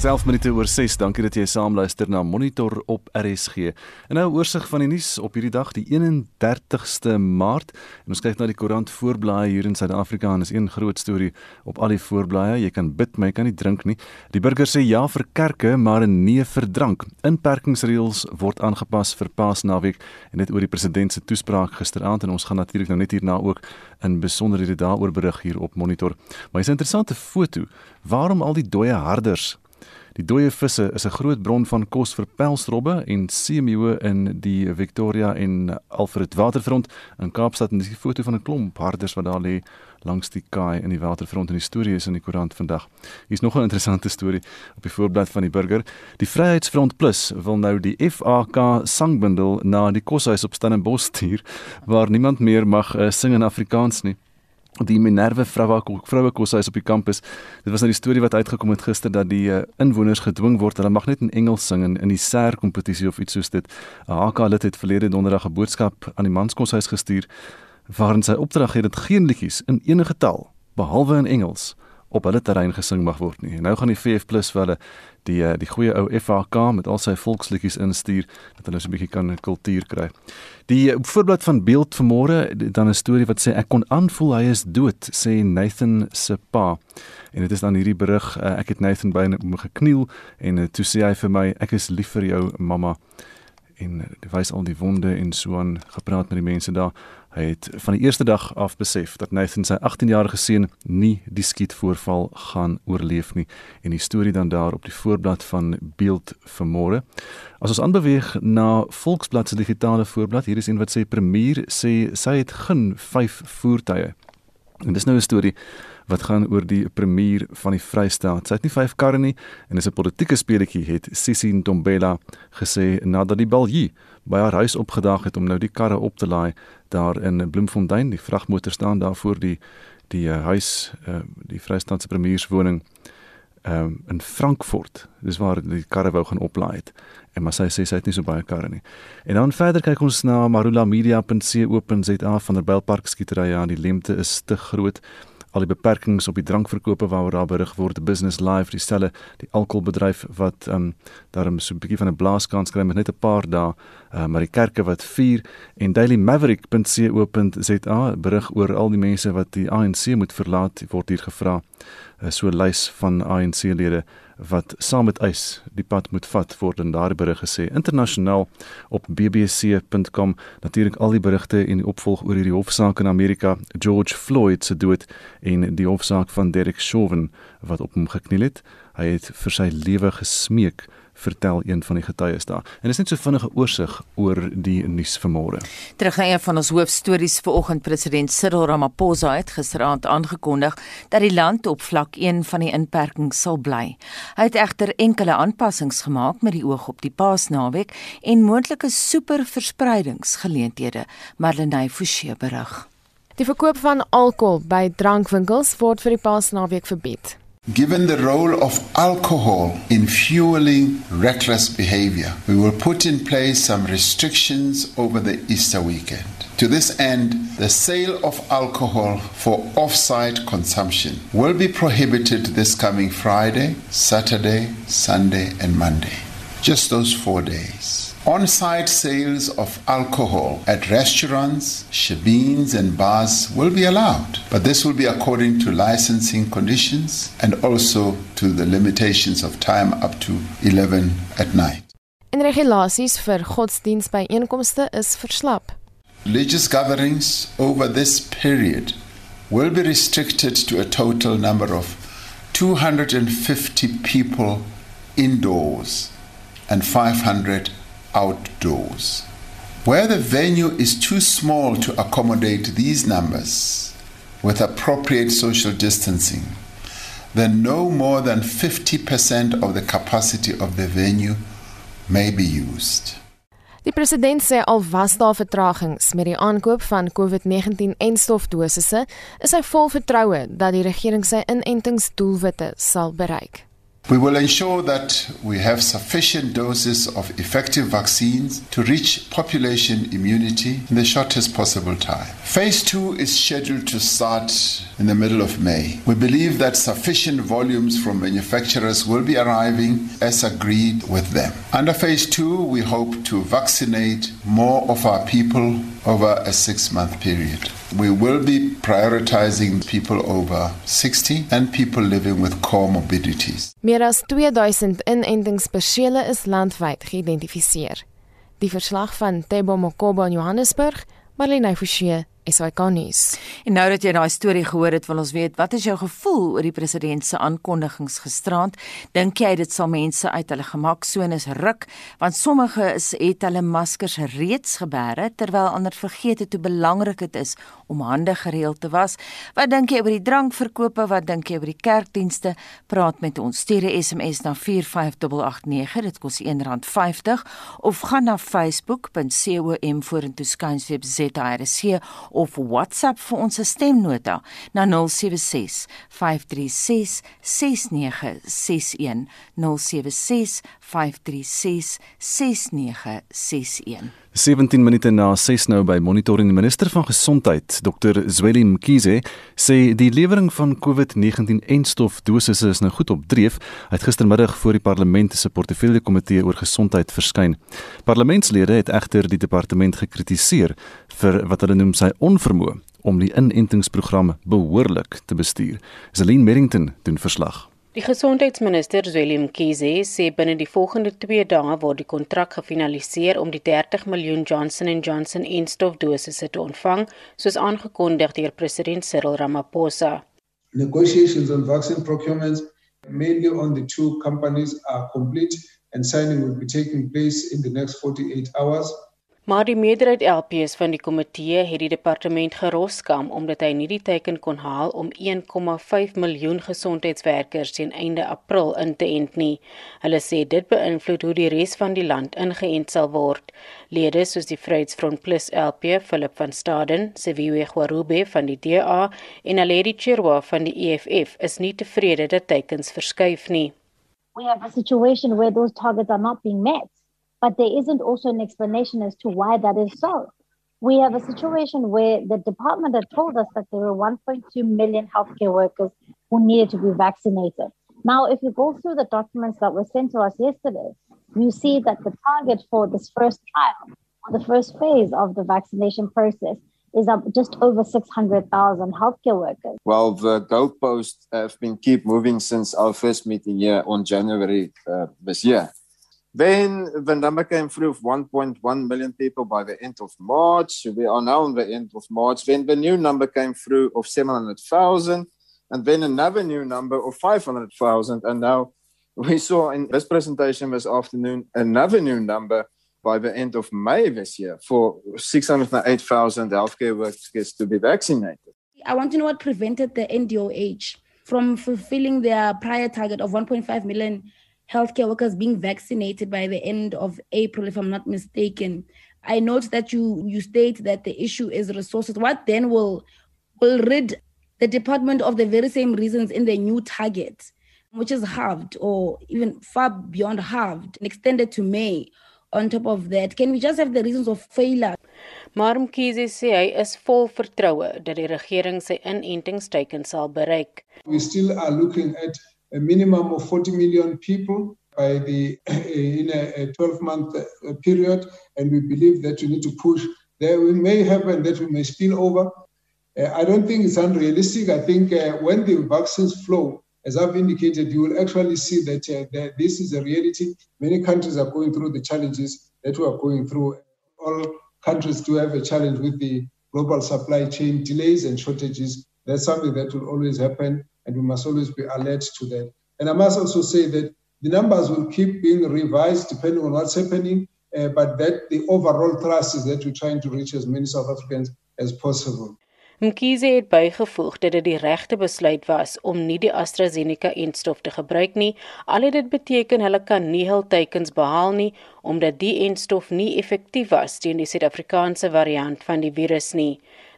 Dis 11 minute oor 6. Dankie dat jy saam luister na Monitor op RSG. En nou oorsig van die nuus op hierdie dag, die 31ste Maart. En ons kyk na die koerant voorblaaie hier in Suid-Afrika en is een groot storie op al die voorblaaie. Jy kan bid, maar jy kan nie drink nie. Die burger sê ja vir kerke, maar nee vir drank. Inperkingsreëls word aangepas vir Paasnaweek en dit oor die president se toespraak gisteraand en ons gaan natuurlik nou net hierna ook in besonderhede daaroor berig hier op Monitor. Maar dis 'n interessante foto. Waarom al die dooie harders Die dooie visse is 'n groot bron van kos vir pelsrobbe en seemeeu in die Victoria en Alfred Waterfront in Kaapstad en dis 'n foto van 'n klomp harders wat daar lê langs die kaai in die waterfront en die storie is in die koerant vandag. Hier's nog 'n interessante storie op die voorblad van die Burger. Die Vryheidsfront Plus wil nou die FAK sangbundel na die koshuis op Stellenbosch stuur waar niemand meer mag uh, sing in Afrikaans nie die Minerve vroue vroue koshuis op die kampus. Dit was nou die storie wat uitgekom het gister dat die uh, inwoners gedwing word hulle mag net in Engels sing in, in die SER kompetisie of iets soos dit. HK lid het verlede donderdag 'n boodskap aan die manskoshuis gestuur waarin sy opdrag het dat geen liedjies in enige taal behalwe in Engels op hulle terrein gesing mag word nie. En nou gaan die VF+ vir hulle die eh, die goeie ou FHK met al sy volksliedjies instuur dat hulle so 'n bietjie kan kultuur kry. Die eh, voorblad van beeld vanmôre dan 'n storie wat sê ek kon aanvoel hy is dood sê Nathan se pa. En dit is dan hierdie berig uh, ek het Nathan by hom gekniel en uh, toe sê hy vir my ek is lief vir jou mamma en wys al die wonde en so aan gepraat met die mense daar. Hy het van die eerste dag af besef dat Nathan sy 18-jarige seun nie die skietvoorval gaan oorleef nie en die storie dan daar op die voorblad van Beeld vanmôre. As ons aanbeweeg na Volksblad se digitale voorblad, hier is een wat sê premier sê sy het geen 5 voertuie. En dis nou 'n storie wat gaan oor die premier van die Vrystaat. Sy het nie 5 karre nie en is 'n politieke speletjie het Sisi Ntombela gesê nadat die Balji by haar huis opgedaag het om nou die karre op te laai daar in Bloemfontein. Die vragmotor staan daar voor die die uh, huis uh, die Vrystaatse premierswoning um, in Frankfurt. Dis waar die karre wou gaan oplaai het. En maar sy sê sy het nie so baie karre nie. En dan verder kyk ons na marulamedia.co.za van der Belpark skietery aan. Die lente is te groot al die beperkings op die drankverkope waaroor daar berig word business live dieselfde die alkoholbedryf wat ehm um, daarom so 'n bietjie van 'n blaaskans kry met net 'n paar dae uh, maar die kerke wat vier en dailymaverick.co.za berig oor al die mense wat die ANC moet verlaat word hier gevra uh, so 'n lys van ANC lede wat saam met eis die pad moet vat word in daardie berig gesê. Internasionaal op bbc.com natuurlik al die berigte en die opvolg oor hierdie hofsaak in Amerika George Floyd se dood en die hofsaak van Derek Chauvin wat op hom gekniel het. Hy het vir sy lewe gesmeek vertel een van die getuies daar. En dis net so vinnige oorsig oor die nuus vanmôre. Terug na een van ons hoofstories vanoggend president Cyril Ramaphosa het gisteraand aangekondig dat die land op vlak 1 van die inperking sal bly. Hy het egter enkele aanpassings gemaak met die oog op die Paasnaweek en moontlike superverspreidingsgeleenthede, Marlenae Forsie berig. Die verkoop van alkohol by drankwinkels word vir die Paasnaweek verbied. Given the role of alcohol in fueling reckless behavior, we will put in place some restrictions over the Easter weekend. To this end, the sale of alcohol for off site consumption will be prohibited this coming Friday, Saturday, Sunday, and Monday. Just those four days. On site sales of alcohol at restaurants, shebeens, and bars will be allowed, but this will be according to licensing conditions and also to the limitations of time up to 11 at night. En regulasies vir godsdienstbyeenkomste is verslap. Religious gatherings over this period will be restricted to a total number of 250 people indoors and 500 outdoors. Where the venue is too small to accommodate these numbers with appropriate social distancing, then no more than 50% of the capacity of the venue may be used. Die president sê al was daar vertragings met die aankoop van COVID-19 en stofdosisse, is hy vol vertroue dat die regering sy inentingsdoelwitte sal bereik. We will ensure that we have sufficient doses of effective vaccines to reach population immunity in the shortest possible time. Phase 2 is scheduled to start in the middle of May. We believe that sufficient volumes from manufacturers will be arriving as agreed with them. Under phase 2, we hope to vaccinate more of our people over a six month period. We will be prioritizing people over 60 and people living with comorbidities. Meer as 2000 inentingsperseele is landwyd geïdentifiseer. Die verslag van Tebo Mokobo in Johannesburg, Marlene Forsie SAK nuus. En nou dat jy daai storie gehoor het, wil ons weet wat is jou gevoel oor die president se aankondigings gisterand? Dink jy dit sal mense uit hulle gemaksones ruk want sommige is het hulle maskers reeds gebeere terwyl ander vergeet het hoe belangrik dit is om hande gereeld te was? Wat dink jy oor die drankverkope? Wat dink jy oor die kerkdienste? Praat met ons. Stuur 'n SMS na 45889. Dit kos R1.50 of gaan na facebook.com vorentoe skynstreep ZRC of WhatsApp vir ons stemnota na 076 536 6961 076 536 6961 17 minute na 6 nou by monitoring die minister van gesondheid Dr Zweli Mkhize sê die lewering van COVID-19-enstof dosisse is nou goed op dreef. Hy het gistermiddag voor die parlement se portefeulje komitee oor gesondheid verskyn. Parlementslede het egter die departement gekritiseer vir wat hulle noem sy onvermoë om die inentingsprogram behoorlik te bestuur. Celine Merrington doen verslag. Die gesondheidsminister Willem Kiese sê binne die volgende 2 dae word die kontrak gefinaliseer om die 30 miljoen Johnson & Johnson enstofdosisse te ontvang, soos aangekondig deur president Cyril Ramaphosa. Negotiations on vaccine procurements mainly on the two companies are complete and signing will be taking place in the next 48 hours. Maar die meerderheid LPs van die komitee het die departement geroskam omdat hy nie die teiken kon haal om 1,5 miljoen gesondheidswerkers teen einde April in te ent nie. Hulle sê dit beïnvloed hoe die res van die land ingeënt sal word. Lede soos die Vryheidsfront Plus LP, Philip van Staden, Siviwe Gwarube van die DA en Aledi Chirwa van die EFF is nie tevrede dat teikens verskuif nie. We have a situation where those targets are not being met. But there isn't also an explanation as to why that is so. We have a situation where the department had told us that there were 1.2 million healthcare workers who needed to be vaccinated. Now, if you go through the documents that were sent to us yesterday, you see that the target for this first trial, or the first phase of the vaccination process, is up just over 600,000 healthcare workers. Well, the goalposts have been keep moving since our first meeting here on January uh, this year. Then the number came through of 1.1 million people by the end of March. We are now on the end of March. Then the new number came through of 700,000, and then another new number of 500,000. And now we saw in this presentation this afternoon another new number by the end of May this year for 608,000 healthcare workers to be vaccinated. I want to know what prevented the NDOH from fulfilling their prior target of 1.5 million healthcare workers being vaccinated by the end of April, if I'm not mistaken. I note that you you state that the issue is resources. What then will will rid the department of the very same reasons in the new target, which is halved or even far beyond halved and extended to May. On top of that, can we just have the reasons of failure? Maar Mkhize sê hy is vol vertroue dat die regering sy inentingsteken sal bereik. We still are looking at a minimum of 40 million people by the in a 12 month uh, period and we believe that we need to push. There we may happen that we may spill over. Uh, i don't think it's unrealistic. I think uh, when the vaccines flow as i've indicated you will actually see that, uh, that this is a reality. Many countries are going through the challenges that we are going through. All countries do have a challenge with the global supply chain delays and shortages. That's something that will always happen and we must always be alert to that. And I must also say that the numbers will keep being revised depending on what's happening, uh, but that the overall thrust is that we're trying to reach as many South Africans as possible. Mkhize het bygevoeg dat dit die regte besluit was om nie die AstraZeneca-enstof te gebruik nie, al het dit beteken hulle kan nie hul teikens behaal nie omdat die enstof nie effektief was teen die Suid-Afrikaanse variant van die virus nie.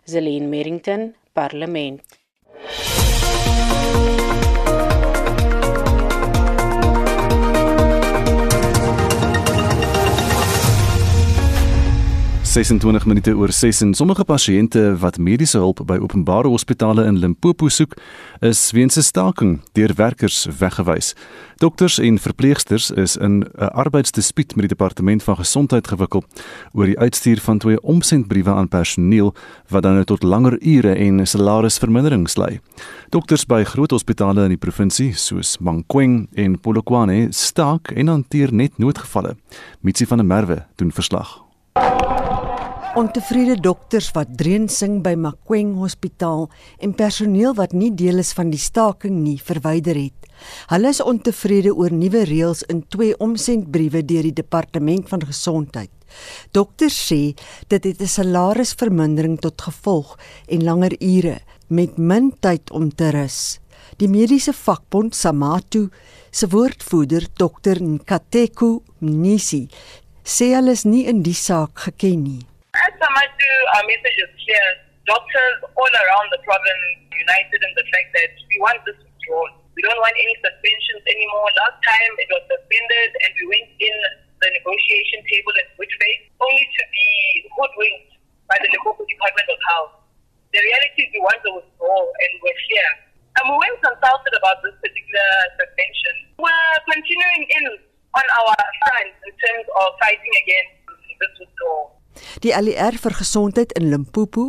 Zelene Merrington, Parlement. Música 26 minute oor 6 en sommige pasiënte wat mediese hulp by openbare hospitale in Limpopo soek, is weens 'n staking deur werkers weggewys. Dokters en verpleegsters is in 'n arbeidsdispuut met die departement van gesondheid gewikkeld oor die uitstuur van twee omsendbriewe aan personeel wat dan nou tot langer ure en salarisverminderings lei. Dokters by groot hospitale in die provinsie soos Mankweng en Polokwane staak en hanteer net noodgevalle. Mitsi van der Merwe doen verslag. Ontevrede dokters wat dreun sing by Makweng Hospitaal en personeel wat nie deel is van die staking nie verwyder het. Hulle is ontevrede oor nuwe reëls in twee omsendbriewe deur die departement van gesondheid. Dokters sê dit het 'n salarisvermindering tot gevolg en langer ure met min tyd om te rus. Die mediese vakbond Samatu se woordvoerder dokter Nkateku Mnisi sê hulle is nie in die saak geken nie. As Samatu, uh, our message is clear. Doctors all around the province united in the fact that we want this withdrawn. We don't want any suspensions anymore. Last time it was suspended and we went in the negotiation table in good faith, only to be hoodwinked by the Limpopo Department of Health. The reality is we want to withdraw and we're here. And we went consulted about this particular suspension. We're continuing in on our front in terms of fighting against withdrawal. Die ALR vir gesondheid in Limpopo,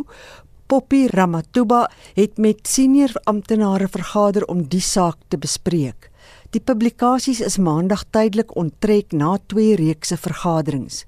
Poppy Ramatuba, het met senior amptenare vergader om die saak te bespreek. Die publikasies is maandag tydelik onttrek na twee reekse vergaderings.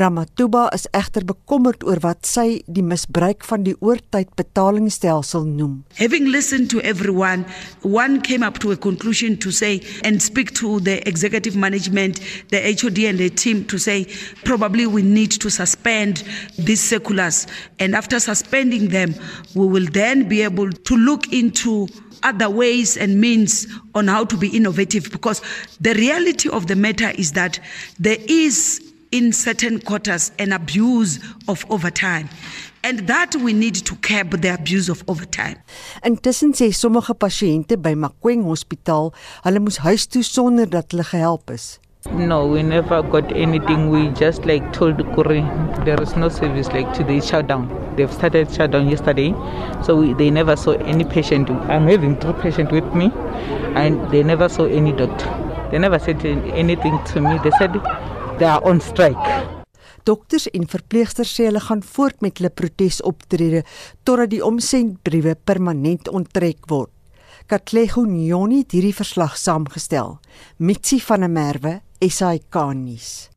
Ramatuba is egter bekommerd oor wat sy die misbruik van die oortydbetalingsstelsel noem. Having listened to everyone, one came up to a conclusion to say and speak to the executive management, the HOD and the team to say probably we need to suspend these circulars and after suspending them we will then be able to look into other ways and means on how to be innovative because the reality of the matter is that there is in certain quarters an abuse of overtime and that we need to curb the abuse of overtime. Intussen sê sommige pasiënte by Makweng Hospitaal, hulle moes huis toe sonder dat hulle gehelp is. No, we never got anything. We just like told Kuri there is no service like to the shutdown. They've started shutdown yesterday, so we, they never saw any patient. I'm having two patients with me, and they never saw any doctor. They never said anything to me. They said they are on strike. Dokters en verpleegsters sê hulle gaan voort met hulle protesoptrede totdat die omsendbriewe permanent onttrek word. Katlego Nyoni het hierdie verslag saamgestel. Mitsi van der Merwe, SAK nuus.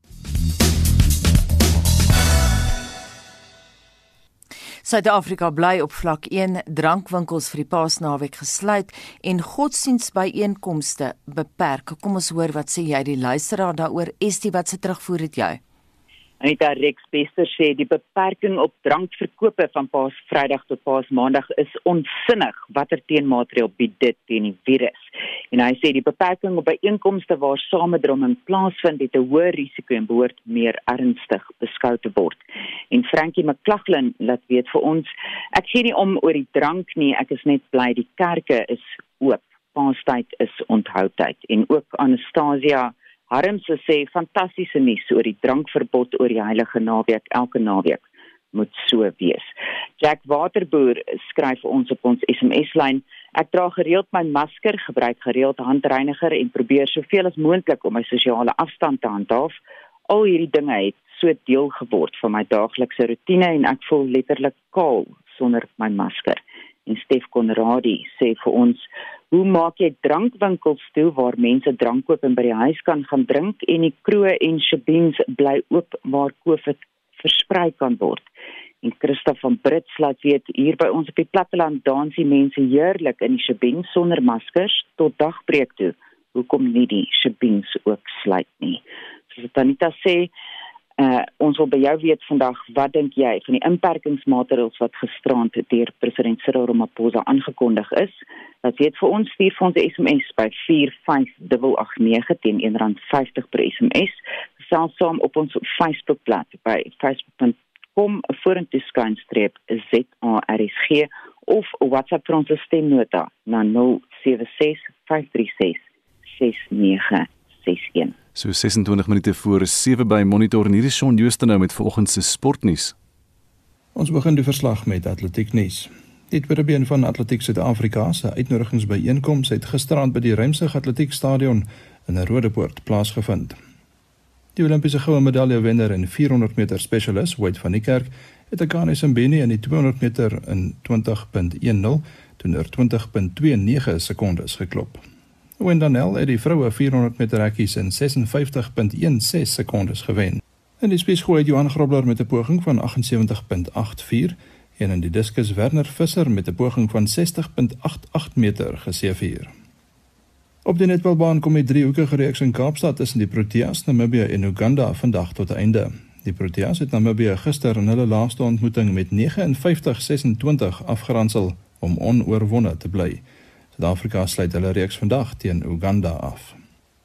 Suid-Afrika bly op vlak 1 drankwinkels vir die Paasnaweek gesluit en godsdienstbyeenkomste beperk. Kom ons hoor wat sê jy die luisteraar daaroor. Estie, wat se terugvoer het jy? Anita Rex Bester sê die beperking op drankverkope van Paasvrydag tot Paasmaandag is onsinnig. Watter teenmaatreël bied dit teen die virus? En hy sê die beperking op byeenkomste waar samedromming plaasvind het 'n hoër risiko en behoort meer ernstig beskou te word. En Frankie McClaglen laat weet vir ons, ek gee nie om oor die drank nie, ek is net bly die kerke is oop. Paastyd is onthoudtyd en ook Anastasia Harm se sê fantastiese nuus oor die drankverbod oor die heilige naweek elke naweek moet so wees. Jack Waterboer skryf ons op ons SMS lyn: Ek dra gereeld my masker, gebruik gereeld handreiniger en probeer soveel as moontlik om my sosiale afstand te handhaaf. Al hierdie dinge het so deel geword van my daaglikse rotine en ek voel letterlik kaal sonder my masker. En Stef Konradi sê vir ons Hoe maak jy drankwinkels toe waar mense drank koop en by die huis kan gaan drink en die kroë en shebeens bly oop waar COVID versprei kan word? En Christof van Brits laat weet hier by ons op die platteland dans die mense heerlik in die shebeens sonder maskers tot dagbreek toe. Hoekom nie die shebeens ook sluit nie? Soos Tanita sê, Uh ons wil by jou weet vandag wat dink jy van die inperkingsmaatreëls wat gisterand deur president Cyril Ramaphosa aangekondig is? Dat weet vir ons stuur vir ons SMS by 45889 teen R1.50 per SMS. Selfs saam op ons Facebookblad by facebook.com vorentoe skynstreep ZARSG of WhatsApp vir ons stemnota na 076 536 6961. So 26 minute voor 7 by Monitor en hier is Shaun Jooste nou met vanoggend se sportnuus. Ons begin die verslag met atletiek nuus. Die tweede been van Atletiek Suid-Afrika se uitnodigingsbyeenkoms het gisterand by die Remsig Atletiekstadion in Rodepoort plaasgevind. Die Olimpiese goue medalje wenner in 400 meter specialist, Wade van die Kerk, het 'n kans in Beni in die 200 meter in 20.10 teenoor 20.29 sekondes geklop. Wendanel het die vroue 400 meter hekkies in 56.16 sekondes gewen. In die spiesgooi het Johan Grobler met 'n poging van 78.84 en in die diskus Werner Visser met 'n poging van 60.88 meter geseëvier. Op die netbalbaan kom die driehoekige reeks in Kaapstad tussen die Proteas, Namibië en Uganda vandag tot einde. Die Proteas het Namibië gister in hulle laaste ontmoeting met 59-26 afgeronsel om onoorwonde te bly. Suid-Afrika sluit hulle reeks vandag teen Uganda af.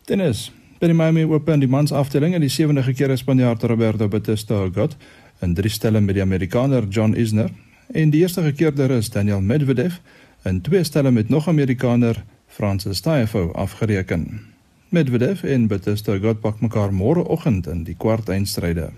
Tennis By die Miami Open die mans afdeling in die sewende keer Spanjaard Roberto Bautista Agut in drie stelle met die Amerikaner John Isner en die eerste keer der is Daniel Medvedev in twee stelle met nog Amerikaner Francis Tiafoe afgereken. Medvedev en Bautista Agut pak mekaar môre oggend in die kwart eindstryde.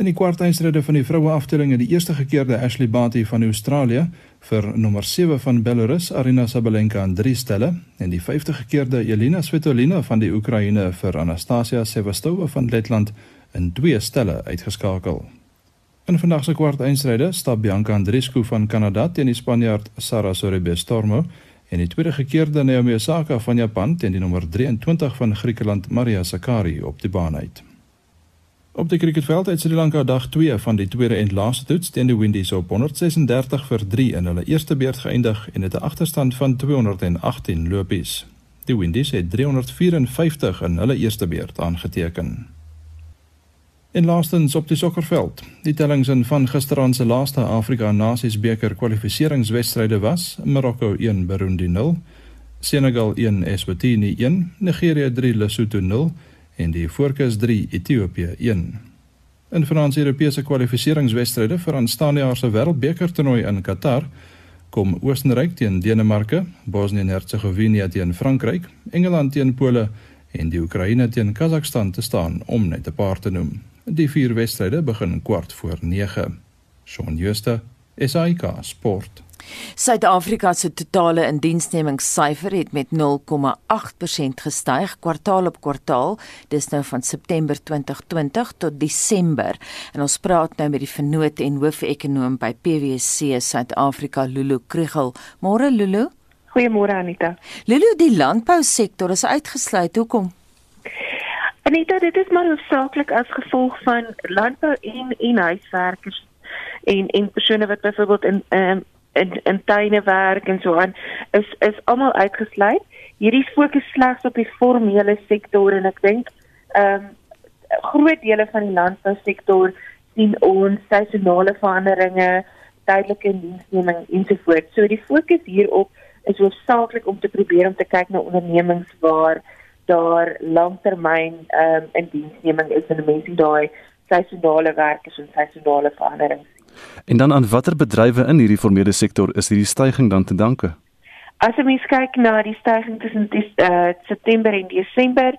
In die kwartfinale van die vroue afdeling het die eerste gekeerde Ashley Barty van Australië vir nommer 7 van Belarus Arina Sabalenka in 3 stelle en die 50 gekeerde Elina Svitolina van die Oekraïne vir Anastasia Sevastova van Letland in 2 stelle uitgeskakel. In vandag se kwartfinale stap Bianca Andreescu van Kanada teen die Spanjaard Sara Sorribes Stormo en die tweede gekeerde Naomi Osaka van Japan teen die nommer 23 van Griekeland Maria Sakkari op die baan uit. Op die cricketveld het Sri Lanka dag 2 van die tweede en laaste toets teen die Windies op 136 vir 3 in hulle eerste beurt geëindig en het 'n agterstand van 218 lopies. Die Windies het 354 in hulle eerste beurt aangeteken. In laastens op die sokkerveld. Die tellings in van gisteraand se laaste Afrika Nasies beker kwalifikasiewedstryde was: Marokko 1 Burundi 0, Senegal 1 Eswatini 1, Nigerië 3 Lesotho 0 en die voorkeurs 3 Ethiopië 1. In Frans-Europese kwalifikasiewedstryde vir aanstaande jaar se Wêreldbeker toernooi in Qatar kom Oostenryk teen Denemarke, Bosnië-Hertsegovina teen Frankryk, Engeland teen Pole en die Oekraïne teen Kazakstan te staan om net 'n paar te noem. Die vier wedstryde begin kwart voor 9. Shaun Schuster, SAK Sport. Suid-Afrika se totale indiensnemingssyfer het met 0,8% gestyg kwartaal op kwartaal. Dis nou van September 2020 tot Desember. En ons praat nou met die vennoot en hoofekonoom by PwC Suid-Afrika, Lulu Krugel. Môre Lulu. Goeiemôre Anita. Lulu, die landbousektor is uitgesluit. Hoekom? Anita, dit is maar hoofsaaklik as gevolg van landbou en en huiswerkers en en persone wat byvoorbeeld in ehm um, in in tuine werk en so aan is is almal uitgesluit. Hierdie fokus slegs op die formele sektor en ek dink ehm um, groot dele van die landbousektor sien ons seisonale veranderinge, tydelike diensneming ensovoorts. So die fokus hierop is hoofsaaklik om te probeer om te kyk na ondernemings waar daar langtermyn ehm um, in diensneming is en mense daai seisonale werkers en seisonale veranderings En dan aan watter bedrywe in hierdie formele sektor is hierdie stygings dan te danke? As jy mens kyk na die stygings tussen die uh, September en Desember,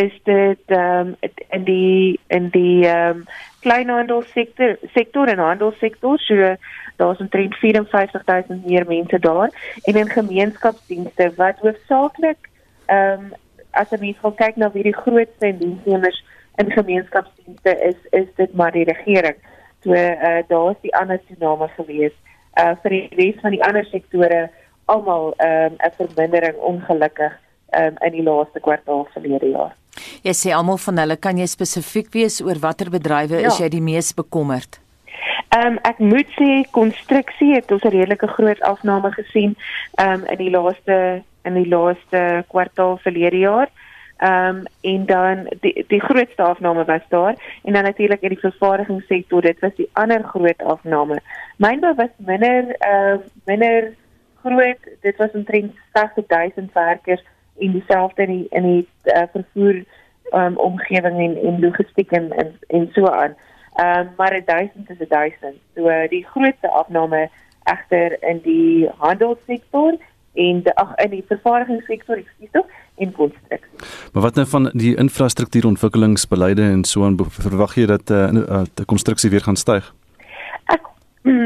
is dit ehm um, in die in die ehm um, kleinhandelsektor sektor en handelssektor so daar's omtrent 54000 meer mense daar en in gemeenskapsdienste wat hoofsaaklik ehm um, as jy mens gaan kyk na wie die grootste diensnemers in gemeenskapsdienste is, is dit maar die regering. So uh, daar's die ander tsunami gewees. Uh vir die res van die ander sektore almal ehm, 'n um, vermindering ongelukkig um, in die laaste kwartaal verlede jaar. Jy sê almal van hulle kan jy spesifiek wees oor watter bedrywe ja. is jy die mees bekommerd? Ehm um, ek moet sê konstruksie het ons 'n redelike groot afname gesien ehm um, in die laaste in die laaste kwartaal verlede jaar. Ehm um, en dan die die grootste afname was daar en dan natuurlik in die vervaardigingssektor dit was die ander groot afname. Mynbou was minder ehm uh, minder groot. Dit was omtrent 60000 werkers en dieselfde in die in die uh, vervoer um, omgewing en en logistiek en en, en so aan. Ehm um, maar 1000 is 1000. So uh, die grootste afname egter in die handelssektor en die, ag in die vervaardigingssektor, ekskuus tog, en konstruksie. Maar wat nou van die infrastruktuurontwikkelingsbeleide en so aan verwag jy dat eh uh, die uh, konstruksie weer gaan styg? Ek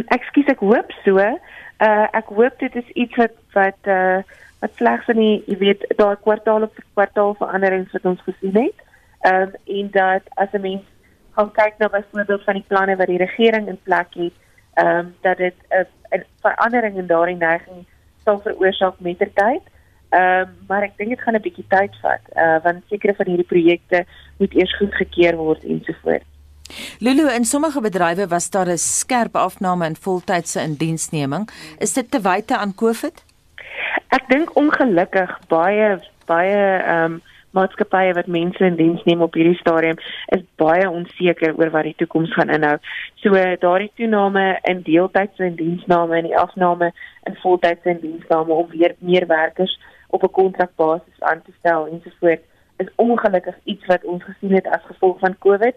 Ekskuus, ek hoop so. Uh ek hoop dit is iets wat wat uh wat slegs in die jy weet daai kwartaal op kwartaal veranderings wat ons gesien het. Ehm um, en dat as 'n mens gaan kyk na byvoorbeeld van die planne wat die regering in plek het, ehm um, dat dit 'n verandering in daardie neiging sal veroorsaak met ter tyd. Ehm um, maar ek dink dit gaan 'n bietjie tyd vat, uh want sekere van hierdie projekte moet eers goedgekeur word ensovoorts. Lulu in sommige bedrywe was daar 'n skerp afname in voltydse indiensneming. Is dit te wyte aan COVID? Ek dink ongelukkig baie baie ehm um, maatskappye wat mense in diens neem op hierdie stadium is baie onseker oor wat die toekoms gaan inhou. So daardie toename in deeltydse indiensname en die afname in voltydse indiensname om weer meer werkers op 'n kontrakbasis aan te stel ensovoorts is ongelukkig iets wat ons gesien het as gevolg van COVID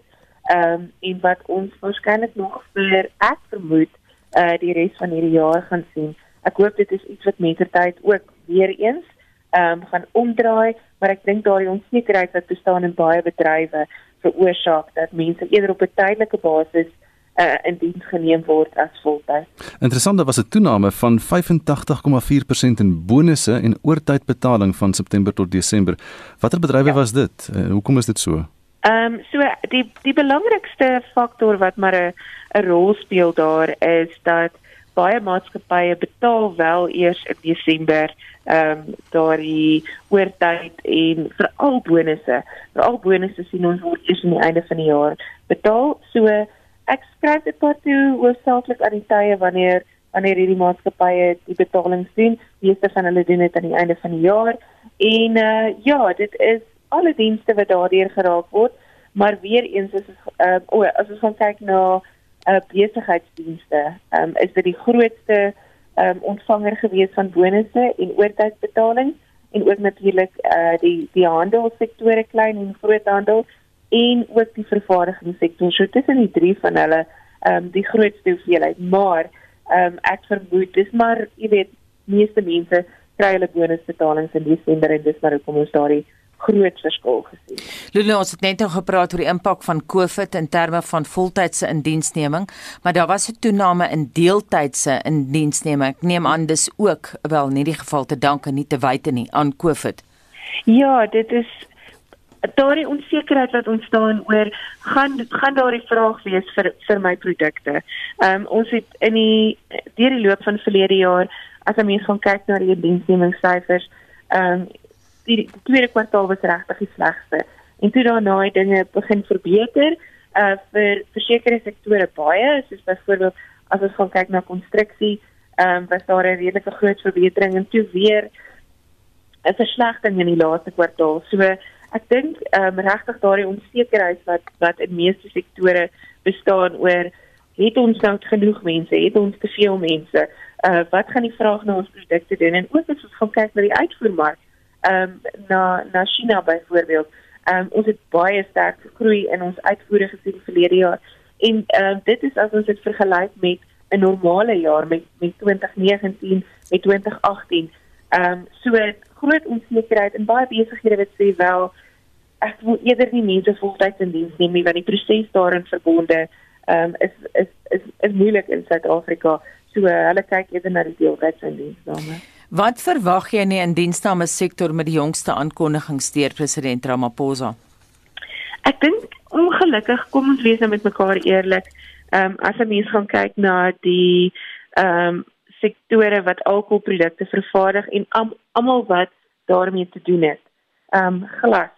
ehm um, en wat ons waarskynlik nog vir ek vermoed uh die res van hierdie jaar gaan sien. Ek hoop dit is iets wat mettertyd ook weer eens ehm um, gaan omdraai, maar ek dink daardie onsekerheid wat bestaan in baie bedrywe veroorsaak dat mense eerder op 'n tydelike basis uh, in diens geneem word as voltyd. Interessant, daar was 'n toename van 85,4% in bonusse en oortydbetaling van September tot Desember. Watter bedrywe ja. was dit? Uh, hoekom is dit so? Ehm um, so die die belangrikste faktor wat maar 'n 'n rol speel daar is dat baie maatskappye betaal wel eers in Desember ehm um, daardie oortyd en veral bonusse. Veral bonusse sien ons word eers aan die einde van die jaar betaal. So ek skryf dit pas toe hoofsaaklik aan die tye wanneer wanneer hierdie maatskappye die betalings doen. Meeste van hulle doen dit aan die einde van die jaar. En uh ja, dit is alle dienste wat daardeur geraak word, maar weer eens is uh, o, as ons gaan kyk na uh, besigheidsdienste, um, is dit die grootste um, ontvanger gewees van bonusse en oortydbetalings en ook natuurlik uh, die die handelssektore klein en groothandel en ook die vervaardigingssektor. So tussen die drie van hulle ehm um, die grootste hoeveelheid, maar ehm um, ek vermoed dis maar jy weet meeste mense kry hulle bonusbetalings in Desember en dis maar hoekom ons daardie groot verskil gesien. Lulu ons het net nou gepraat oor die impak van COVID in terme van voltydse indiensneming, maar daar was 'n toename in deeltydse indiensneming. Ek neem aan dis ook wel nie die geval te danke nie te wyte nie aan COVID. Ja, dit is daardie onsekerheid wat ontstaan oor gaan gaan daardie vraag wees vir vir my produkte. Ehm um, ons het in die deur die loop van verlede jaar as ons mens gaan kyk na die diensnemingssyfers, ehm um, die, die tweede kwartaal was regtig die slegste. En toe daarna het dinge begin verbeter uh vir versekerde sektore baie, soos byvoorbeeld as ons gaan kyk na konstruksie, ehm um, was daar 'n redelike groot verbetering en toe weer 'n verslegting in die laaste kwartaal. So ek dink ehm um, regtig daardie onsekerheid wat wat in meeste sektore bestaan oor het ons nou genoeg mense, het ons te veel mense, uh wat gaan die vraag na ons produkte doen en ook as ons gaan kyk na die uitvoermark ehm um, na na China byvoorbeeld. Ehm um, ons het baie sterk gegroei in ons uitvoere gesien verlede jaar. En ehm um, dit is as ons dit vergelyk met 'n normale jaar met met 2019 met 2018. Ehm um, so groot onsekerheid en baie besighede wat sê wel ek wil eerder nie mense voltyds in diens neem nie want die proses daarin verbonde ehm um, is, is is is moeilik in Suid-Afrika. So uh, hulle kyk eerder na die deeltyds in diens daarmee. Wat verwag jy in die indiensname sektor met die jongste aankondigings deur president Ramaphosa? Ek dink ongelukkig kom ons wees nou met mekaar eerlik. Ehm um, as 'n mens gaan kyk na die ehm um, sektore wat alkoholprodukte vervaardig en almal wat daarmee te doen het. Ehm um, glas,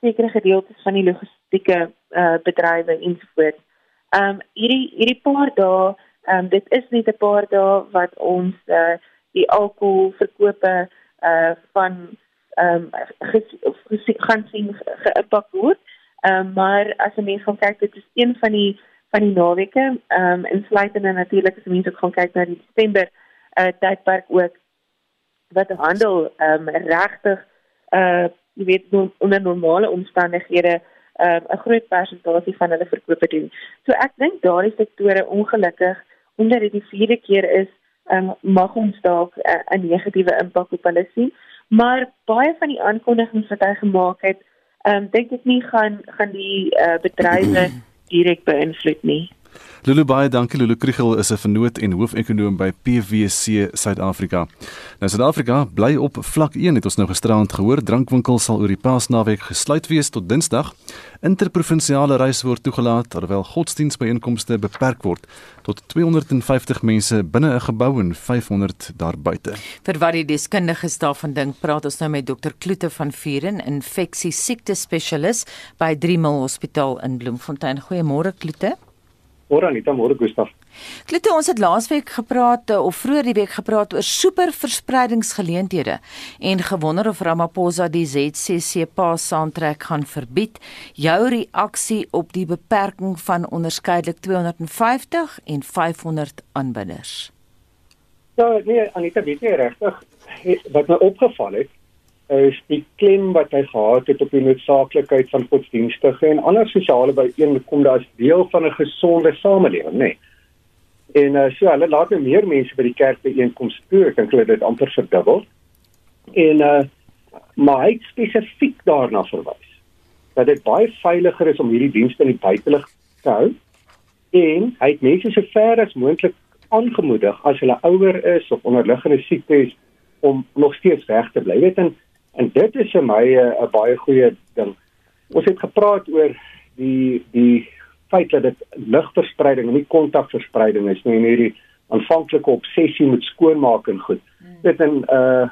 sekere gedeeltes van die logistieke uh, bedrywe ensovoorts. Ehm um, hierdie hierdie paar dae, ehm um, dit is net 'n paar dae wat ons uh, die alkoholverkope uh van ehm um, gaan sien geïmpak word. Ehm um, maar as 'n mens gaan kyk dit is een van die van die naweke ehm um, insluitende natuurlik as mense ook gaan kyk na die Desember uh tydperk ook wat handel ehm um, regtig uh jy weet onder normale omstandighede um, 'n groot persentasie van hulle verkope doen. So ek dink daardie sektore ongelukkig omdat dit die vierde keer is um, mag ons dalk uh, 'n negatiewe impak op hulle sien. Maar baie van die aankondigings wat hy gemaak het, um, dink ek nie gaan gaan die uh, bedrywe direk beïnvloed nie. Lulu baie dankie. Lulu Kriel is 'n vernoot en hoofekonoom by PwC Suid-Afrika. Nou Suid-Afrika bly op vlak 1 het ons nou gisterand gehoor. Drankwinkels sal oor die Paasnaweek gesluit wees tot Dinsdag. Interprovinsiale reis word toegelaat terwyl godsdienstbyeenkomste beperk word tot 250 mense binne 'n gebou en 500 daar buite. Vir wat die deskundiges daarvan dink, praat ons nou met Dr. Kloete van Vuren, infeksie siekte spesialis by Driemil Hospitaal in Bloemfontein. Goeiemôre Kloete. Môre Anita, môre Gustaf. Klute, ons het laasweek gepraat eh, of vroeër die week gepraat oor superverspreidingsgeleenthede en gewonder of Ramaphosa die ZCC Paas saamtrek gaan verbied. Jou reaksie op die beperking van onderskeidelik 250 en 500 aanbidders. Ja, nee, Anita, weet jy regtig wat my opgeval het is die klem wat hy gehad het op die noodsaaklikheid van godsdienstige en ander sosiale byeenkomste as deel van 'n gesonde samelewing, nê. Nee. En uh, so hulle laat nou meer mense by die kerk byeenkomste toe, ek dink hulle het dit amper verdubbel. En uh maar hy spesifiek daarna verwys dat dit baie veiliger is om hierdie dienste in die buitelug te hou en hy het mense so ver as moontlik aangemoedig as hulle ouer is of onderliggende siektes om nog steeds weg te bly. Jy weet en En dit is vir my 'n baie goeie ding. Ons het gepraat oor die die feit dat dit lugverspreiding en nie kontakverspreiding is nie, hierdie aanvanklike obsessie met skoonmaak en goed. Hmm. Dit en uh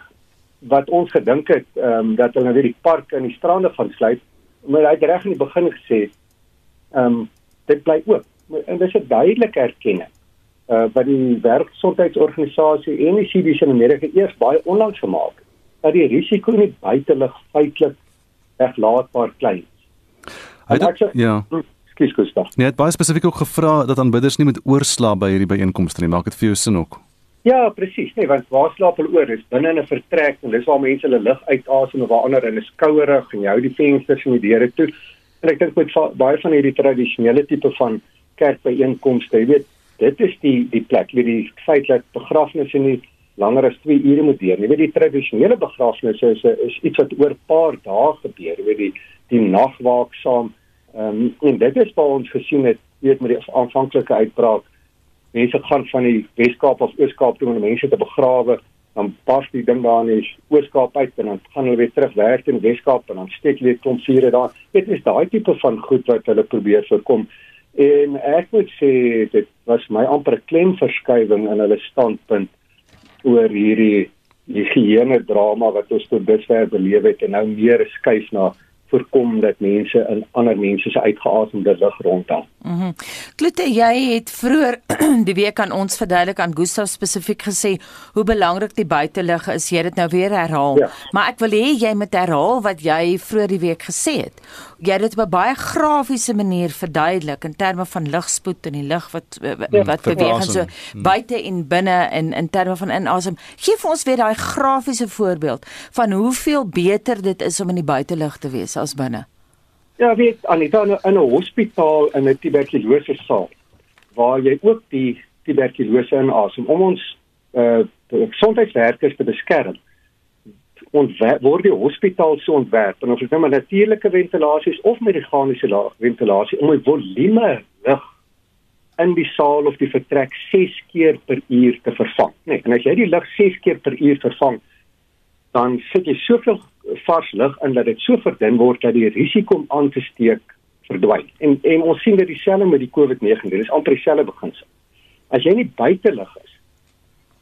wat ons gedink het ehm um, dat hulle weer die parke en die strande gaan sluit, maar hy het reg in die begin gesê ehm um, dit bly oop. En dis 'n duidelike erkenning uh wat die wêreldgesondheidsorganisasie en die CDC in Amerika eers baie onlangs gemaak het dat die risiko nie buitelug feitelik weglaatbaar klein is. Hy het ja. Hm, Skus Gustav. Nee, het baie spesifiek ook gevra dat aanbidders nie met oorslaap by hierdie byeenkomste nie. Maak dit vir jou sin ook? Ja, presies. Nee, want waar slaap hulle oor? Dis binne in 'n vertrek en dis waar mense hulle lug uitasem of waar ander in 'n skouerig en jy hou die vensters en die deure toe. En ek dink met baie van hierdie tradisionele tipe van kerkbyeenkomste, jy weet, dit is die die plek, weet die feit dat begrafnisse nie langer as 2 ure moet duur. Jy weet die tradisionele begrafnisse is is iets wat oor 'n paar dae gebeur. Jy weet die die nagwaaksaam. Ehm um, en dit is wat ons gesien het, weet met die aanvanklike uitbraak. Mense gaan van die Weskaap of Ooskaap toe om mense te begrawe, dan pas die ding daar in die Ooskaap uit en dan gaan hulle weer terug werk in Weskaap en dan steek hulle klomp vure daar. Dit is daai tipe van goed wat hulle probeer voorkom. En ek moet sê dit was my amper 'n klemverskywing in hulle standpunt oor hierdie die higiëne drama wat ons tot dusver beleef het en nou meer skuif na voorkom dat mense in ander mense se uitgeasemde lug rondhang. Mhm. Mm Klute, jy het vroeër die week aan ons verduidelik aan Gustav spesifiek gesê hoe belangrik die buitelug is. Jy het dit nou weer herhaal. Ja. Maar ek wil hê jy moet herhaal wat jy vroeër die week gesê het. Jy het dit op 'n baie grafiese manier verduidelik in terme van ligspoed en die lig wat ja, wat beweeg en so hmm. buite en binne in in terme van inasem. Geef vir ons weer daai grafiese voorbeeld van hoeveel beter dit is om in die buitelug te wees as binne. Ja, weet Anita in 'n hospitaal in 'n tuberkulose saal waar jy ook die tuberkulose inasem om ons uh gesondheidswerkers te beskerm. Ons word die hospitaal so ontwerp en of dit nou met natuurlike ventilasie is of met meganiese ventilasie om 'n volume lug in die saal of die vertrek 6 keer per uur te vervang. Nee, en as jy die lug 6 keer per uur vervang, dan sit jy soveel vars lug in dat dit so verdun word dat die risiko om aan te steek verdwyn. En en ons sien dit dieselfde met die COVID-19. Dit is amper dieselfde beginsel. As jy nie buite lug is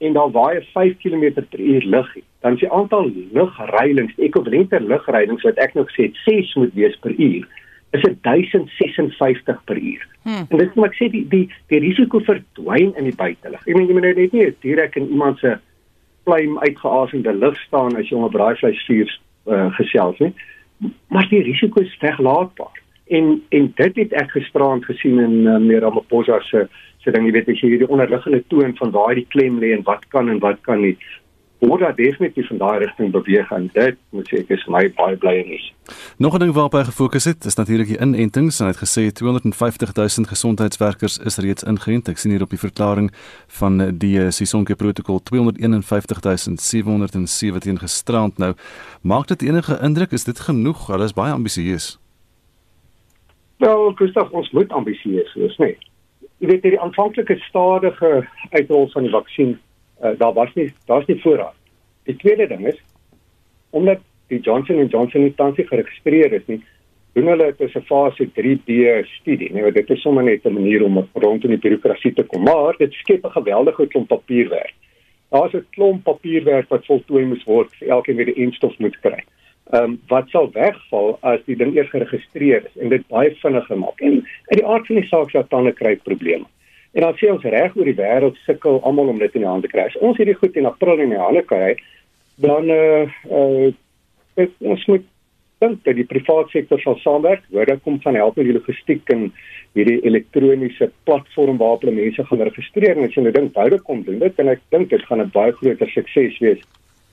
en daar waai 5 km per uur lug, dan is die aantal lugreilings, ekwivalente lugreilings wat ek nou gesê het 6 moet wees per uur, is 1056 per uur. Hmm. En dit maar ek sê die die die risiko verdwyn in die buitelug. Ek meen jy moet net nie direk in iemand se pluim uitgeasemde lug staan as jy om 'n braaivleisvuur uh, gesels nie. Maar die risiko is weglaatbaar. En en dit het ek gisterand gesien in uh, meer Ramaphosa se se ding, jy weet as jy hierdie onderliggende toon van waar die klem lê en wat kan en wat kan nie word daar definitief van daai rigting beweeg en dit moet sê ek is my baie bly en is. Nog 'n ding waarop hy gefokus het, is natuurlik die inentings en hy het gesê 250 000 gesondheidswerkers is reeds ingeënt. Ek sien hier op die verklaring van die Sisonke protokol 251 717 gestrand nou. Maak dit enige indruk? Is dit genoeg? Hulle is baie ambisieus. Wel, Gustav, ons moet ambisieus wees, nee. jy weet hierdie aanvanklike stadige uitrol van die vaksin, uh, daar was nie daar's nie voorraad. Die tweede ding is omdat die Johnson & Johnson nie tans geregistreer is nie, doen hulle dit as 'n fase 3D studie. Nee, dit is sommer net 'n manier om rondom die bureaukrasie te kom, maar dit skep 'n geweldige klomp papierwerk. Daar's 'n klomp papierwerk wat voltooi moet word vir elkeen wie die instof moet kry. Ehm um, wat sal wegval as die ding eers geregistreer is en dit baie vinniger maak. En uit die aard van die saak sal tande kry probleme. En dan sê ons reg oor die wêreld sukkel almal om dit in die hande kry. As ons hierdie goed in April in die hande kry, dan eh uh, uh, ons moet dink dat die private sektor sal saamwerk, waar dit kom van help met die logistiek en hierdie elektroniese platform waarop hulle mense gaan registreer en as hulle dink baie kom doen dit en ek dink dit gaan 'n baie groter sukses wees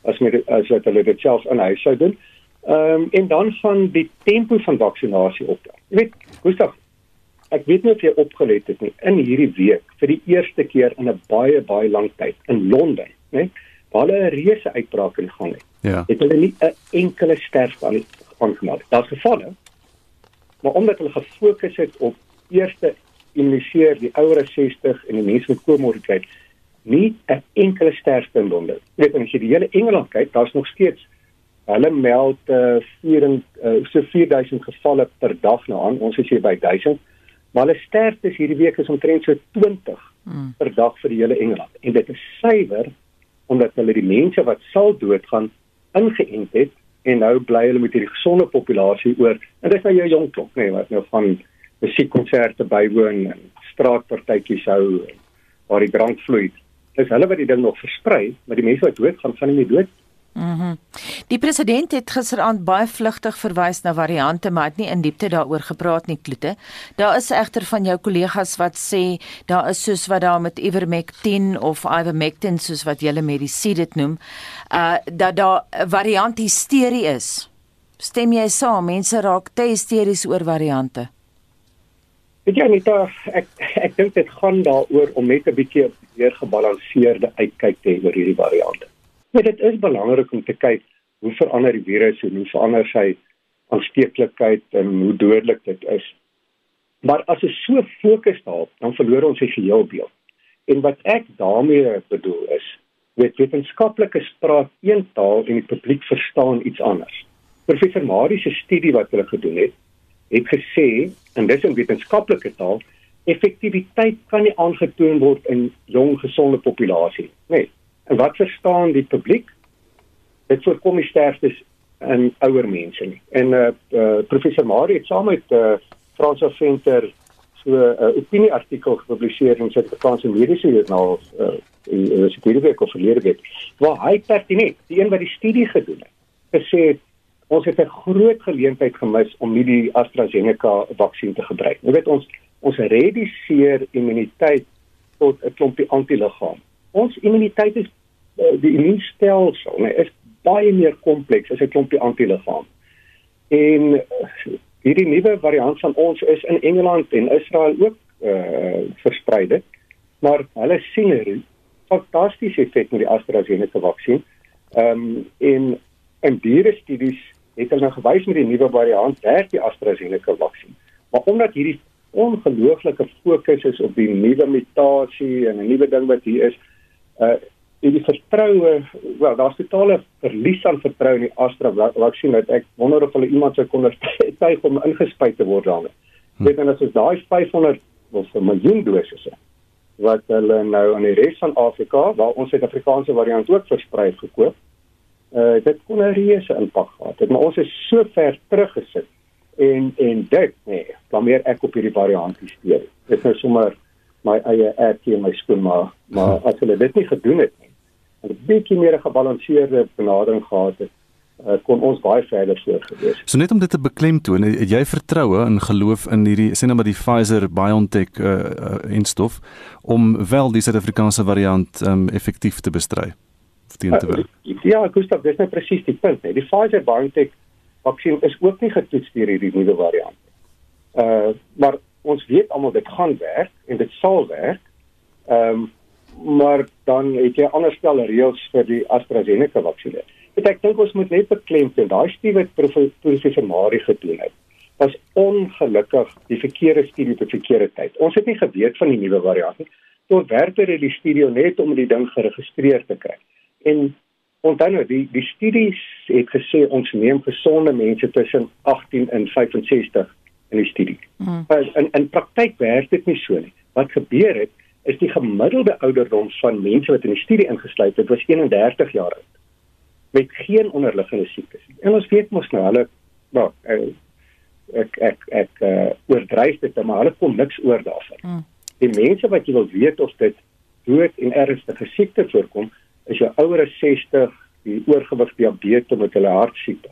as met as wat hulle dit self in huis sou doen. Ehm um, en dan van die tempo van vaksinasie op. Jy weet, Gustav, ek weet nie of jy opgelet het nie in hierdie week vir die eerste keer in 'n baie baie lang tyd in Londen, né? Waar hulle 'n reuse uitbraak in gang het. Ja. Het hulle nie 'n enkele sterf aan aangemaak. Daar's gevalle. Maar omdat hulle gefokus het op eerste immuniseer die ouer as 60 en die mense met komorbiditeit, nie 'n enkele sterfte in Londen. Jy weet as jy die hele Engeland kyk, daar's nog steeds hulle meld uh, 4 uh, so 4000 gevalle per dag nou aan. Ons is hier by 1000. Maar hulle sterftes hierdie week is omtrent so 20 hmm. per dag vir die hele Engeland. En dit is suiwer omdat hulle die mense wat sal doodgaan ingeënt het en nou bly hulle met hierdie gesonde populasie oor. En dis nou jou jong klop, nê, nee, wat nou van musiekkonserte bywoon en straatpartytjies hou waar die drank vloei. Dis hulle wat die ding nog versprei, maar die mense wat dood gaan, nie meer dood Mhm. Mm die president het gisteraand baie vlugtig verwys na variante, maar het nie in diepte daaroor gepraat nie, Kloete. Daar is egter van jou kollegas wat sê daar is soos wat daar met Ivermectin of Ivermectin soos wat julle mediese dit noem, uh dat daar 'n variant hysterie is. Stem jy saam? Mense raak te hysteries oor variante. Weet jy net ek ek dink dit gaan daaroor om net 'n bietjie meer gebalanseerde uitkyk te hê oor hierdie variante. Maar dit is belangrik om te kyk hoe verander die virus en hoe verander sy aansteeklikheid en hoe dodelik dit is. Maar as ons so fokus daarop, dan verloor ons die geheel beeld. En wat ek daarmee bedoel is, weet wetenskaplikes praat een taal en die publiek verstaan iets anders. Professor Marie se studie wat hulle gedoen het, het gesê en dis in wetenskaplike taal, effektiwiteit kan nie aangetoon word in jong gesonde populasie nie. Nee, En wat verstaan die publiek? Dit voorkom die sterftes in ouer mense nie. En uh, uh professor Marie het saam met uh Fransa Venter so 'n uh, opinie artikel gepubliseer in Suid-Afrikaanse Mediese Joernaal uh in die Universiteit van Verlede waar hy pertinent, die een wat die studie gedoen het, gesê ons het 'n groot geleentheid gemis om nie die AstraZeneca vaksin te gebruik. Jy weet ons ons reduseer immuniteit tot 'n klompie antiliggame ons immuniteit is uh, die immuunstelsel, nee, is baie meer kompleks as 'n klompie antiligaam. En uh, hierdie nuwe variant van ons is in Engeland en Israel ook uh, versprei dit. Maar hulle sien 'n fantastiese effek met die AstraZeneca vaksin. Ehm um, in en diere studies het hulle nou gewys met die nuwe variant werk die AstraZeneca vaksin. Maar omdat hierdie ongelooflike fokus is op die nuwe mutasie en 'n nuwe ding wat hier is, uh en die vertroue wel daar's totale verlies aan vertroue in die Astra vaksin dat ek wonder of hulle iemand sou kon ondersteun om ingespuit te word daarmee. Hm. Weet dan as ons daai 500 of 'n miljoen dosisse wat hulle nou aan die res van Afrika waar ons Suid-Afrikaanse variant ook versprei gekoop. Uh dit kon 'n reuse impak gehad het, maar ons is so ver teruggesit en en dit nee, blameer ek op hierdie variant hysterie. Dit is nou sommer my eie ertjie in my skoen maar maar as hulle dit nie gedoen het nie en 'n bietjie meer gebalanseerde benadering gehad het uh, kon ons baie verder voorgewees. So net om dit te beklemtoon, het jy vertroue in geloof in hierdie sê nou maar die Pfizer BioNTech uh, uh, instof om wel die Suid-Afrikaanse variant um, effektief te bestry? Teen te werk. Uh, ja, Gustav, dis net presies die punt, hè. Die Pfizer BioNTech vaksin is ook nie getoets deur hierdie nuwe variant. Uh maar ons weet almal dit gaan werk en dit sal werk. Ehm um, maar dan het jy ander stelle reëls vir die AstraZeneca vaksin. Ek dink ons moet net beklemtoon daai studie wat professor Marie gedoen het. was ongelukkig die verkeerde studie op die verkeerde tyd. Ons het nie geweet van die nuwe variant nie. Tot werker het die studio net om die ding geregistreer te kry. En onthou nou die die studies het gesê ons neem gesonde mense tussen 18 en 65 in die studie. Mm. In in praktyk werk dit nie so nie. Wat gebeur het is die gemiddelde ouderdom van mense wat in die studie ingesluit het was 31 jaar oud met geen onderliggende siektes. En ons weet mos nou hulle nou ek ek ek uh, oordryf dit maar hulle kom niks oor daarvan. Mm. Die mense wat jy wil weet of dit dood en ernstige siekte voorkom is jou ouer as 60, die oorgewig, diabetes met hulle hartsiekte.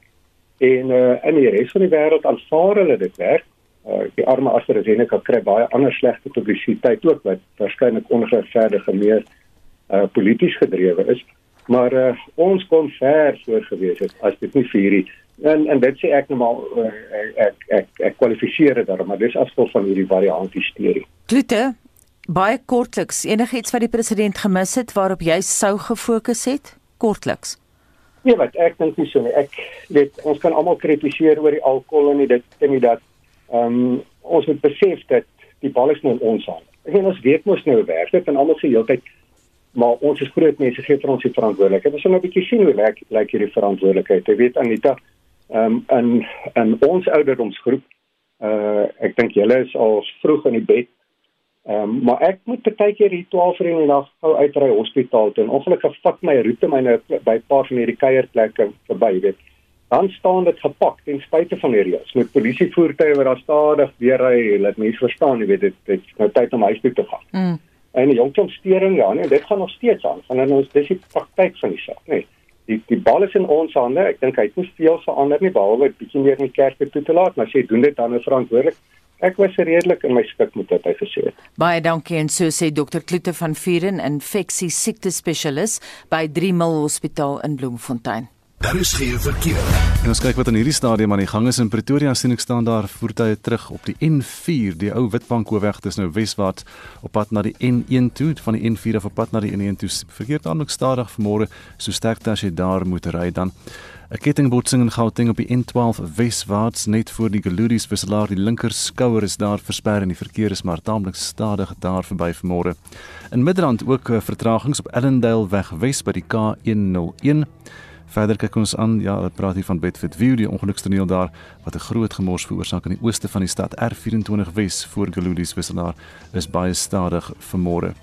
En uh, in die res van die wêreld aanvaar hulle dit werk. Uh, die arme AstraZeneca kry baie ander slegte publisiteit ook wat waarskynlik ongeregverdig en meer uh, polities gedrewe is. Maar uh, ons kon ver voor gewees het as dit nie vir hierdie en en dit sê ek nou maar uh, ek ek ek, ek kwalifiseer dit daarom maar dis afstel van hierdie variant hysterie. Klute baie kortliks enigiets wat die president gemis het waarop jy sou gefokus het kortliks. Nee wat ek dink nie so nie. Ek weet ons kan almal kritiseer oor die alkohol en dit en nie dat ehm um, ons moet besef dat die bal is nou ons hande. Ek meen ons weet mos nou werk dit en almal se heeltyd maar ons is groot mense gee vir ons die verantwoordelikheid. Ons moet 'n bietjie sien hoe lyk lyk hierdie verantwoordelikheid. Jy weet Anita, ehm um, in in ons ouderdomsgroep uh ek dink julle is al vroeg in die bed. Ehm um, maar ek moet baie keer hier 12 uur in die nag gou uitry hospitaal toe en ongelukkig vat my roete myne by 'n paar van hierdie kuierplekke verby, weet. Dan staan dit gepak ten spyte van die reëls met polisievoertuie wat daar stadig weer ry. Laat mense verstaan, jy weet dit dit is nou tyd om huis toe te gaan. Mm. En die jongkomstering ja, nee, dit gaan nog steeds aan. Van ons dis die praktyk van die saak, nee die die bal is in ons hande. Ek dink hy het nie veel verander nie behalwe 'n bietjie meer in die kerk toe te laat, maar sê doen dit dan verantwoordelik. Ek was redelik in my skik met wat hy gesê het. Baie dankie en so sê dokter Kloete van Vuren, infeksie siekte spesialis by 3 Mil Hospitaal in Bloemfontein. Daar is geen verkeer. En ons kyk wat in hierdie stadium aan die gang is in Pretoria sien ek staan daar voertuie terug op die N4, die ou Witbankhoofweg, dis nou weswaarts op pad na die N1 toe, van die N4 af op pad na die N1 toe. Verkeer taamlik stadig vanmôre, so sterk as jy daar moet ry dan. 'n Kettingbotsing in Gauteng op die N12 weswaarts net voor die Geludis wisselaar, die linker skouer is daar versper en die verkeer is maar taamlik stadig daar verby vanmôre. In Midrand ook eh, vertragings op Ellendale weg wes by die K101 Verder kyk ons aan, ja, hulle praat hier van Bedford View, die ongelukstoneel daar wat 'n groot gemors veroorsaak in die ooste van die stad R24 Wes voor Geludis wisselaar is baie stadig vanmôre.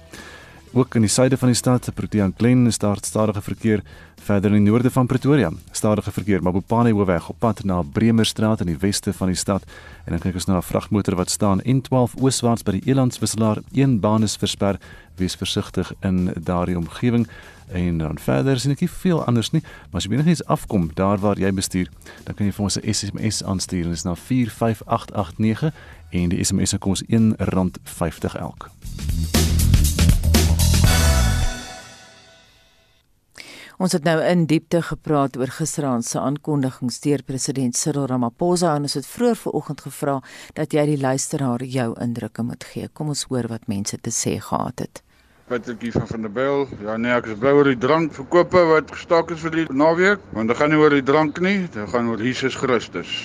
Ook in die suide van die stad, Protea Glen, is daar stadige verkeer. Verder in die noorde van Pretoria, stadige verkeer, maar Bopane Hoofweg op pad na Bremerstraat in die weste van die stad. En dan kyk ons na 'n vragmotor wat staan N12 ooswaarts by die Elandswisselaar. Een baan is versper. Wees versigtig in daardie omgewing. En dan verder sien ek nie veel anders nie, maar as jy enigiets afkom daar waar jy bestuur, dan kan jy vir ons 'n SMS aanstuur. Dit is na 45889 en die SMS se kos R1.50 elk. Ons het nou in diepte gepraat oor gisteraand se aankondigings deur president Cyril Ramaphosa en ons het vroeër vanoggend gevra dat jy die luisteraar jou indrukke moet gee. Kom ons hoor wat mense te sê gehad het. Patrick van van der Byl. Ja nee, ek is bly oor die drankverkope wat gestaak is vir die naweek, want dit gaan nie oor die drank nie, dit gaan oor Jesus Christus.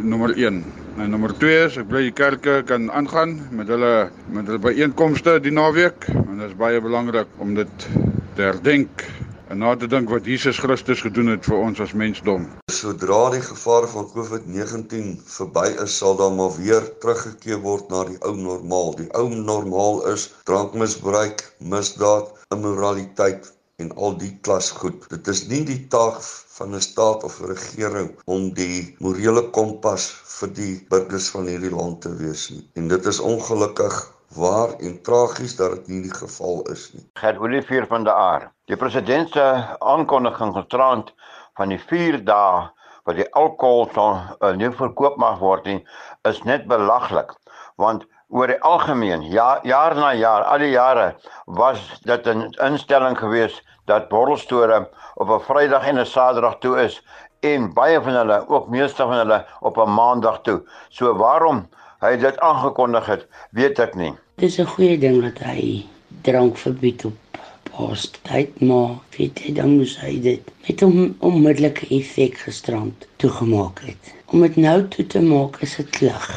Nommer 1. En nommer 2 is ek bly die kerke kan aangaan met hulle met hulle byeenkomste die naweek, want dit is baie belangrik om dit te herdenk en na te dink wat Jesus Christus gedoen het vir ons as mensdom. Sodra die gevaar van COVID-19 verby is, sal dan maar weer teruggekeer word na die ou normaal. Die ou normaal is drankmisbruik, misdaad, immoraliteit en al die klas goed. Dit is nie die taak van 'n staat of 'n regering om die morele kompas vir die burgers van hierdie land te wees nie. En dit is ongelukkig waar en tragies dat dit nie die geval is nie. Gert Olivier van der Aar. Die president se aankondiging gisterand van die 4 dae wat die alkohol son uh, nie verkoop mag word nie, is net belaglik want oor die algemeen ja jaar na jaar al die jare was dit 'n instelling gewees dat borrelstore op 'n Vrydag en 'n Saterdag toe is en baie van hulle ook meeste van hulle op 'n Maandag toe. So waarom hy dit aangekondig het, weet ek nie. Dis 'n goeie ding dat hy drank verbied op paastyd maar weet jy dan moes hy dit met 'n onmiddellike effek gisterand toegemaak het. Om dit nou toe te maak is dit lig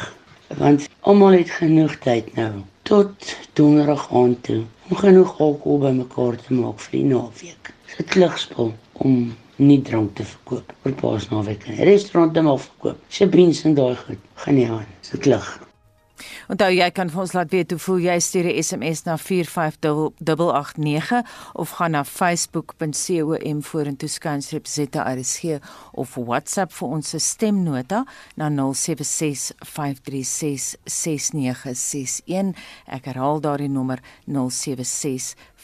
want almal het genoeg tyd nou tot donderdag aand toe om genoeg alkohol bymekaar te maak vir die naweek. Dit ligspel om nie drank te verkoop vir Paasnaweek nie. Restaurante mag verkoop. Sjebrins en daai goed. Gaan nie aan. Dit lig. Onthou jy kan vir ons laat weet hoe voel jy stuur 'n SMS na 45889 of gaan na facebook.com vorentoe skynstreep ZRSG of WhatsApp vir ons stemnota na 0765366961 ek herhaal daardie nommer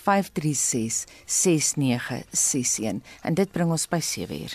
076 5366961 en dit bring ons by 7 uur